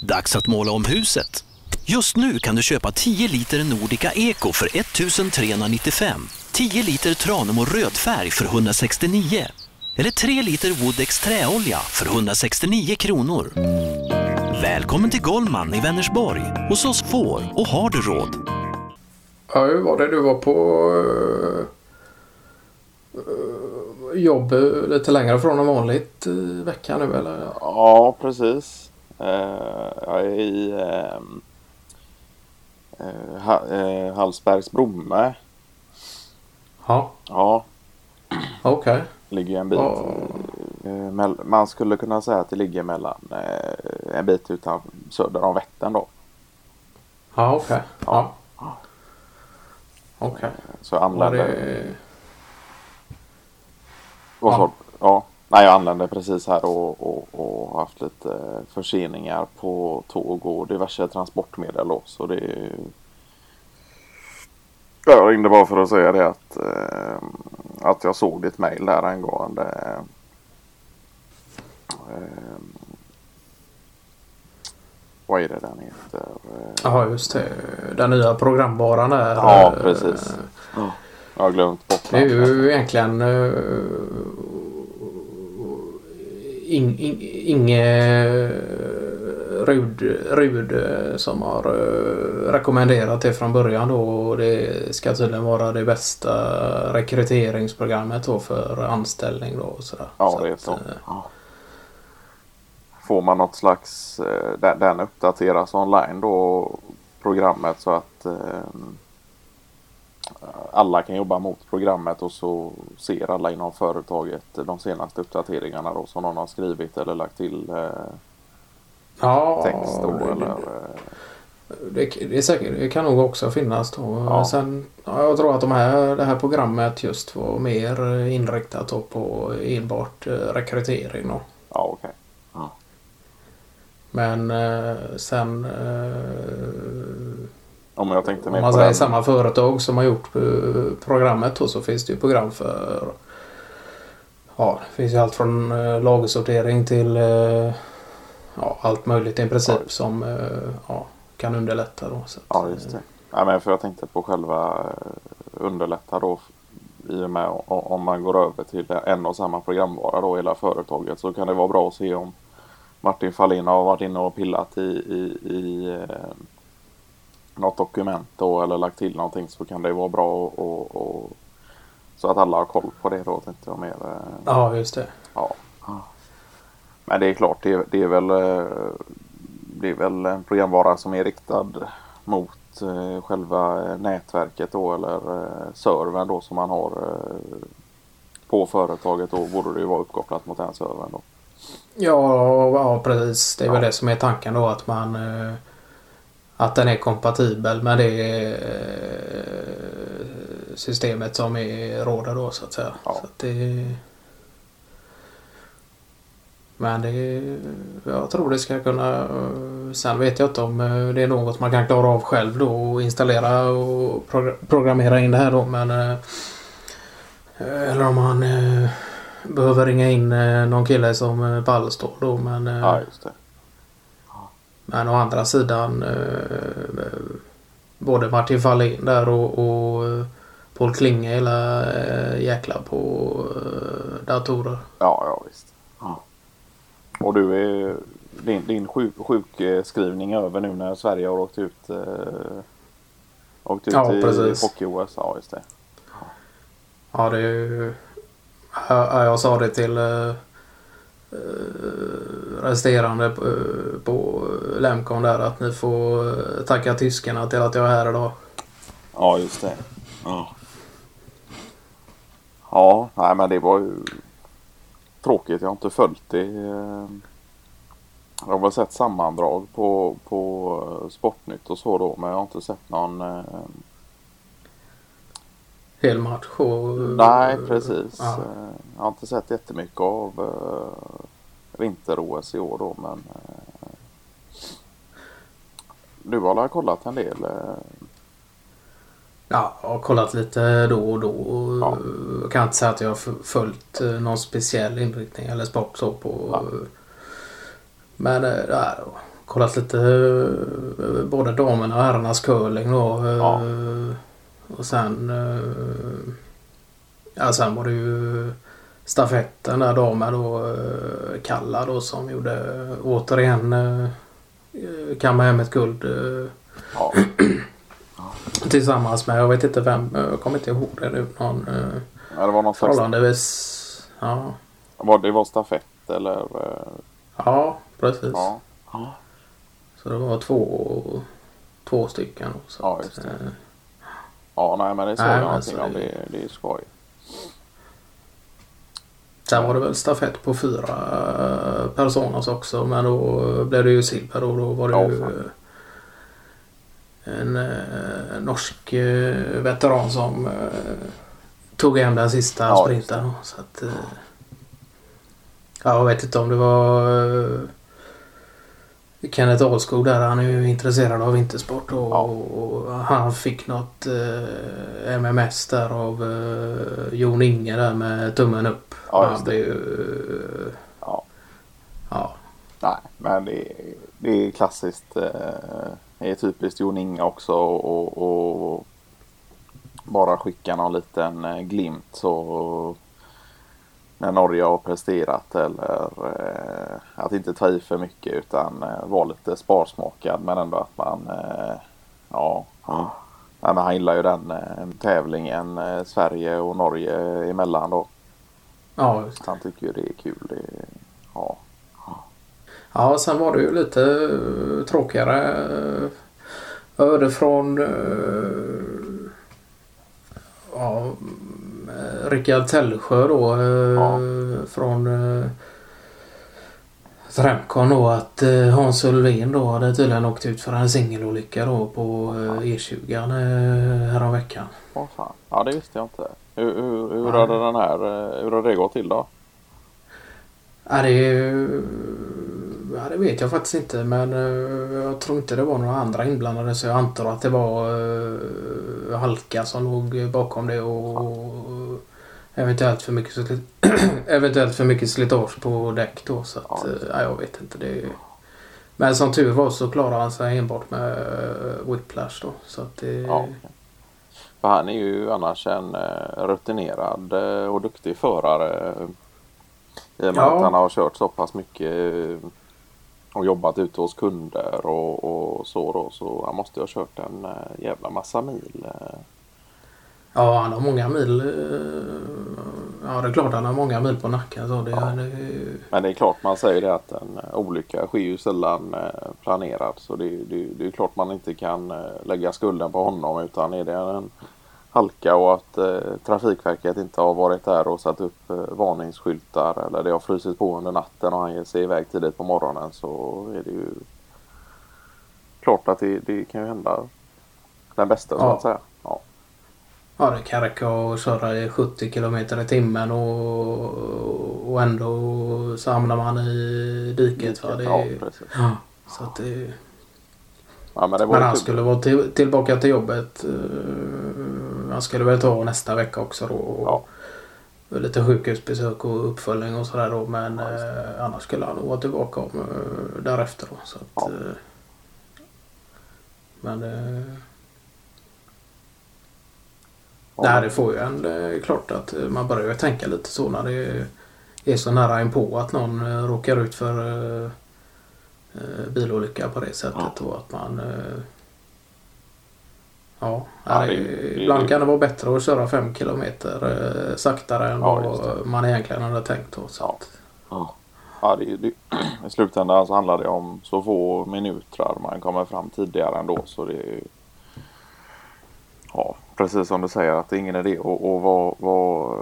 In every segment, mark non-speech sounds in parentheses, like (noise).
Dags att måla om huset. Just nu kan du köpa 10 liter Nordica Eco för 1395. 10 liter Tranemo rödfärg för 169. Eller 3 liter Woodex träolja för 169 kronor. Välkommen till Goldman i Vänersborg. Hos oss får och har du råd. Ja, hur var det du var på uh, jobb lite längre från än vanligt uh, vecka nu eller? Ja, precis. Uh, jag är i ha, Hallsbergs Bromme. Ja. Ja. Okej. Okay. Ligger en bit. Oh. Man skulle kunna säga att det ligger mellan en bit utan söder om Vättern då. Ja, okej. Okay. Ja. ja. Okej. Okay. Så jag anlände... Det... Vad ja. ja. Nej, jag anlände precis här och, och, och, haft lite förseningar på tåg och diverse transportmedel då. Så det... Jag ringde bara för att säga det att, eh, att jag såg ditt mail där angående eh, vad är det den heter? Ja just det. Den nya programvaran där. Ja precis. Ja. Jag har glömt bort Det är ju egentligen uh, in, in, inget Rud, Rud som har uh, rekommenderat det från början då. Det ska tydligen vara det bästa rekryteringsprogrammet då för anställning då. Och sådär. Ja det är så. Ja får man något slags, eh, den, den uppdateras online då programmet så att eh, alla kan jobba mot programmet och så ser alla inom företaget de senaste uppdateringarna då som någon har skrivit eller lagt till eh, ja, text då det, eller det, det, är säkert, det kan nog också finnas då. Ja. Sen, ja, jag tror att de här, det här programmet just var mer inriktat på enbart rekrytering. Då. Ja, okej. Okay. Men eh, sen... Om jag tänkte om man säger samma företag som har gjort eh, programmet då, så finns det ju program för... Ja, det finns ju allt från eh, lagersortering till eh, ja, allt möjligt i princip ja. som eh, ja, kan underlätta. Då, så ja, just det. Ja, men för jag tänkte på själva underlätta då i och med om man går över till en och samma programvara då hela företaget så kan det vara bra att se om Martin Fahlin har varit inne och pillat i, i, i något dokument då eller lagt till någonting så kan det vara bra och, och, och så att alla har koll på det då tänkte jag mer. Eh, ja just det. Ja. Men det är klart det, det är väl eh, det är väl en programvara som är riktad mot eh, själva nätverket då eller servern då som man har på företaget då borde det ju vara uppkopplat mot den servern då. Ja, ja precis. Det är ja. väl det som är tanken då att man att den är kompatibel med det eh, systemet som är råder då så att säga. Ja. Så att det, men det, jag tror det ska kunna... Sen vet jag inte om eh, det är något man kan klara av själv då och installera och programmera in det här då men... Eller om man behöver ringa in eh, någon kille som eh, ballstår då men... Eh, ja, just det. Men å andra sidan eh, både Martin Fahlin där och, och Paul Klinge hela eh, jäkla på eh, datorer. Ja, ja visst. Ja. Och du är din, din sjuk, sjukskrivning är över nu när Sverige har åkt ut, eh, åkt ut ja, i hockey-OS? Ja, just det. Ja, ja det är ju Ja, jag sa det till resterande på, på Lemcon där att ni får tacka tyskarna till att jag är här idag. Ja, just det. Ja. Ja, nej men det var ju tråkigt. Jag har inte följt det. Jag har väl sett sammandrag på, på Sportnytt och så då men jag har inte sett någon hel match? Och, Nej, precis. Ja. Eh, jag har inte sett jättemycket av vinter-OS i år då, men uh, du har kollat en del? Uh... Ja, jag har kollat lite då och då. Ja. Jag kan inte säga att jag har följt någon speciell inriktning eller sport så på. Ja. Men äh, kollat lite eh, både damerna och herrarnas curling då. eh, Ja. Och sen... eh, Ja, sen var det ju stafetten där damer då. eh, Kalla då som gjorde eh, återigen eh, kamma hem ett guld. Ja. (clears throat) Tillsammans med, jag vet inte vem, jag kommer inte ihåg det nu. Någon Ja, det var någon förhållandevis... Ja, Var det var stafett eller? ja precis. Ja. Så det var två, två stycken. då, Så Ja, att, just det. eh, Ja, nej men det såg Nej, jag någonting om. det- Det, det är skoj. Sen var det väl stafett på fyra eh, personer också. Men då blev det ju silver och då var det Ja, ju fan. eh, en eh, norsk eh, veteran som tog hem den sista Ja, sprinten. Så att, ja, jag vet inte om det var Kenneth Ahlskog där. Han är ju intresserad av vintersport och, Ja. och han fick något eh, MMS där av eh, Jon Inge där med tummen upp. Ja, just blev det. ju... Ja. Ja. Nej, men det, är- det är klassiskt. eh, Det är typiskt Jon Inge också och, och bara skicka någon liten eh, glimt så när Norge har presterat eller eh, att inte ta i för mycket utan eh, vara lite sparsmakad men ändå att man eh, ja, ja. Nej, men han gillar ju den eh, tävlingen eh, Sverige och Norge emellan då. Ja, just. Han tycker ju det är kul. Det, ja. ja, sen var det ju lite eh, tråkigare. eh, hörde från eh, ja, mm, Rickard Tällsjö då Ja. från Remcon då att eh, Hans Ulvin då hade tydligen åkt ut för en singelolycka då på eh, E20 eh, häromveckan. Åh fan. Ja det visste jag inte. Hur, hur, hur hade den här, hur har det gått till då? Ja, det, ja, det vet jag faktiskt inte men jag tror inte det var några andra inblandade så jag antar att det var halka som låg bakom det och eventuellt, för mycket, sli- (clears throat) eventuellt för mycket slitage på däck då. Så att, Ja, ja, jag vet inte. Det, men som tur var så klarade han sig enbart med uh, whiplash då. Så att det, Ja. För han är ju annars en eh, rutinerad eh, och duktig förare. eh, I och med Ja. att han har kört så pass mycket eh, och jobbat ute hos kunder och, och så då. Så han måste ju ha kört en eh, jävla massa mil. Ja, han har många mil. eh, Ja, det är klart han har många mil på nacken. Så det, Ja. det, Men det är klart man säger det att en eh, olycka sker ju sällan eh, planerad. Så det, det, det är klart man inte kan lägga skulden på honom utan är det en halka och att eh, Trafikverket inte har varit där och satt upp eh, varningsskyltar eller det har frusit på under natten och han ger sig iväg tidigt på morgonen så är det ju klart att det, det kan ju hända den bästa så Ja. att säga. Ja, Ja, räcka att köra i 70 kilometer i timmen och, och ändå så hamnar man i diket. Va? Det, ja precis. ja, så att det, Ja, men det men han kul. skulle vara till, tillbaka till jobbet. eh, Han skulle väl ta nästa vecka också då. och Ja. Lite sjukhusbesök och uppföljning och sådär då. Men Ja, eh, annars skulle han nog vara tillbaka om, eh, därefter då. Så att, eh, men Ja, Nej, det får ju en... Klart att man börjar ju tänka lite så när det är så nära inpå att någon eh, råkar ut för eh, eh, bilolycka på det sättet och att man... Ja, Ja, det- ibland kan det vara bättre att köra fem kilometer saktare än Ja, vad man egentligen hade tänkt. Då, så Ja. att, Ja, det, det, (clears throat) I slutändan så handlar det om så få minuter man kommer fram tidigare ändå. Så det är Ja, precis som du säger att det är ingen idé att, att vara, vara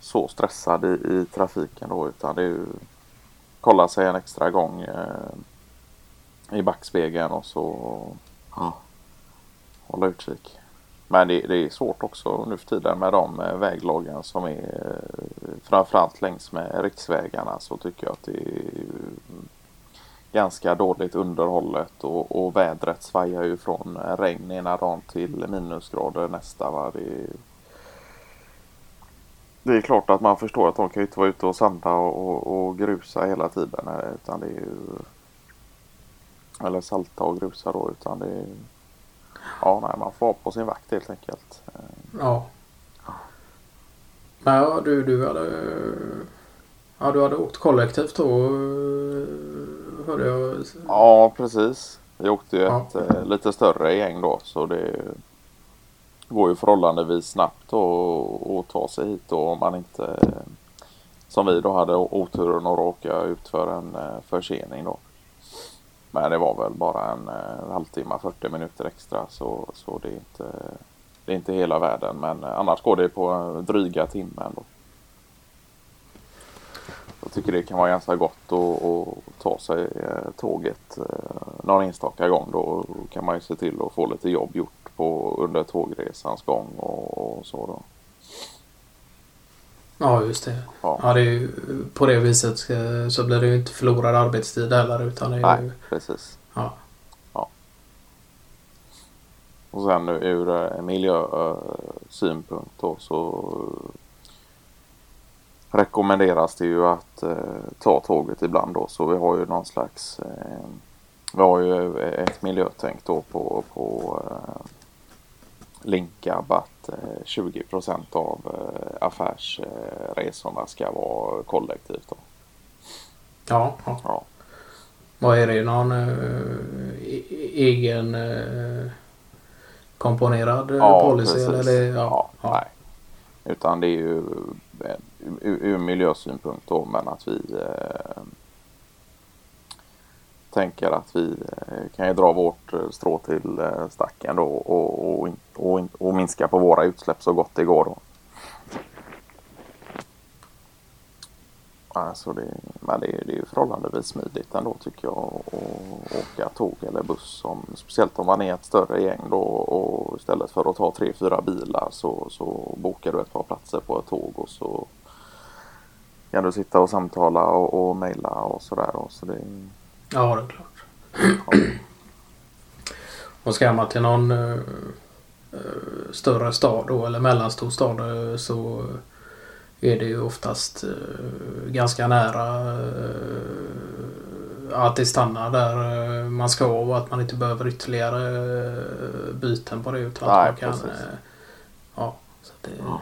så stressad i, i trafiken då. Utan det är ju kolla sig en extra gång eh, i backspegeln och så ja, hålla utkik. Men det, det är svårt också nu för tiden med de eh, väglagen som är eh, framförallt längs med riksvägarna så tycker jag att det är ganska dåligt underhållet och, och vädret svajar ju från regn ena dagen till minusgrader nästa. Va? Det, är, det är klart att man förstår att de kan ju inte vara ute och sanda och, och, och grusa hela tiden eh, utan det är ju eller salta och grusa då utan det är Ja, nej, man får vara på sin vakt helt enkelt. Ja. Men ja, du, du hade... Ja, du hade åkt kollektivt då hörde jag. Ja, precis. Vi åkte ju ja. ett eh, lite större gäng då så det går ju förhållandevis snabbt att ta sig hit då om man inte som vi då hade oturen att råka ut för en eh, försening då. Men det var väl bara en, en eh, halvtimme, 40 minuter extra så, så det, är inte, det är inte hela världen. Men annars går det på dryga timmen. Då. Jag tycker det kan vara ganska gott att, ta sig eh, tåget eh, någon enstaka gång. Då kan man ju se till att få lite jobb gjort på, under tågresans gång och, och så. Då. Ja, just det. Ja. ja. det ju, på det viset så blir det ju inte förlorad arbetstid heller. Utan det Nej, ju, precis. Ja. ja. Och sen ur eh, miljösynpunkt då så rekommenderas det ju att eh, ta tåget ibland då. Så vi har ju någon slags eh, vi har ju ett miljötänk då på, på eh, Linkab att 20% av affärsresorna ska vara kollektivt. Då. Ja, ja. ja. Vad är det? Någon äh, egen äh, komponerad ja, policy? Precis. Eller, ja, ja, ja, Nej. Utan det är ju ur, ur miljösynpunkt då men att vi eh, tänker att vi eh, kan ju dra vårt eh, strå till eh, stacken då och, och, och, och, minska på våra utsläpp så gott det går då. Alltså det, men det, det är ju förhållandevis smidigt ändå tycker jag att åka tåg eller buss. Om, speciellt om man är ett större gäng då och istället för att ta tre, fyra bilar så, så bokar du ett par platser på ett tåg och så kan du sitta och samtala och, och mejla och sådär. Så det, Ja, det är klart. Ja. Och ska man till någon uh, större stad då eller mellanstor stad uh, så är det ju oftast uh, ganska nära att det stannar där man ska och att man inte behöver ytterligare byten på det. Utan Nej, att man kan, ja, så det, ja.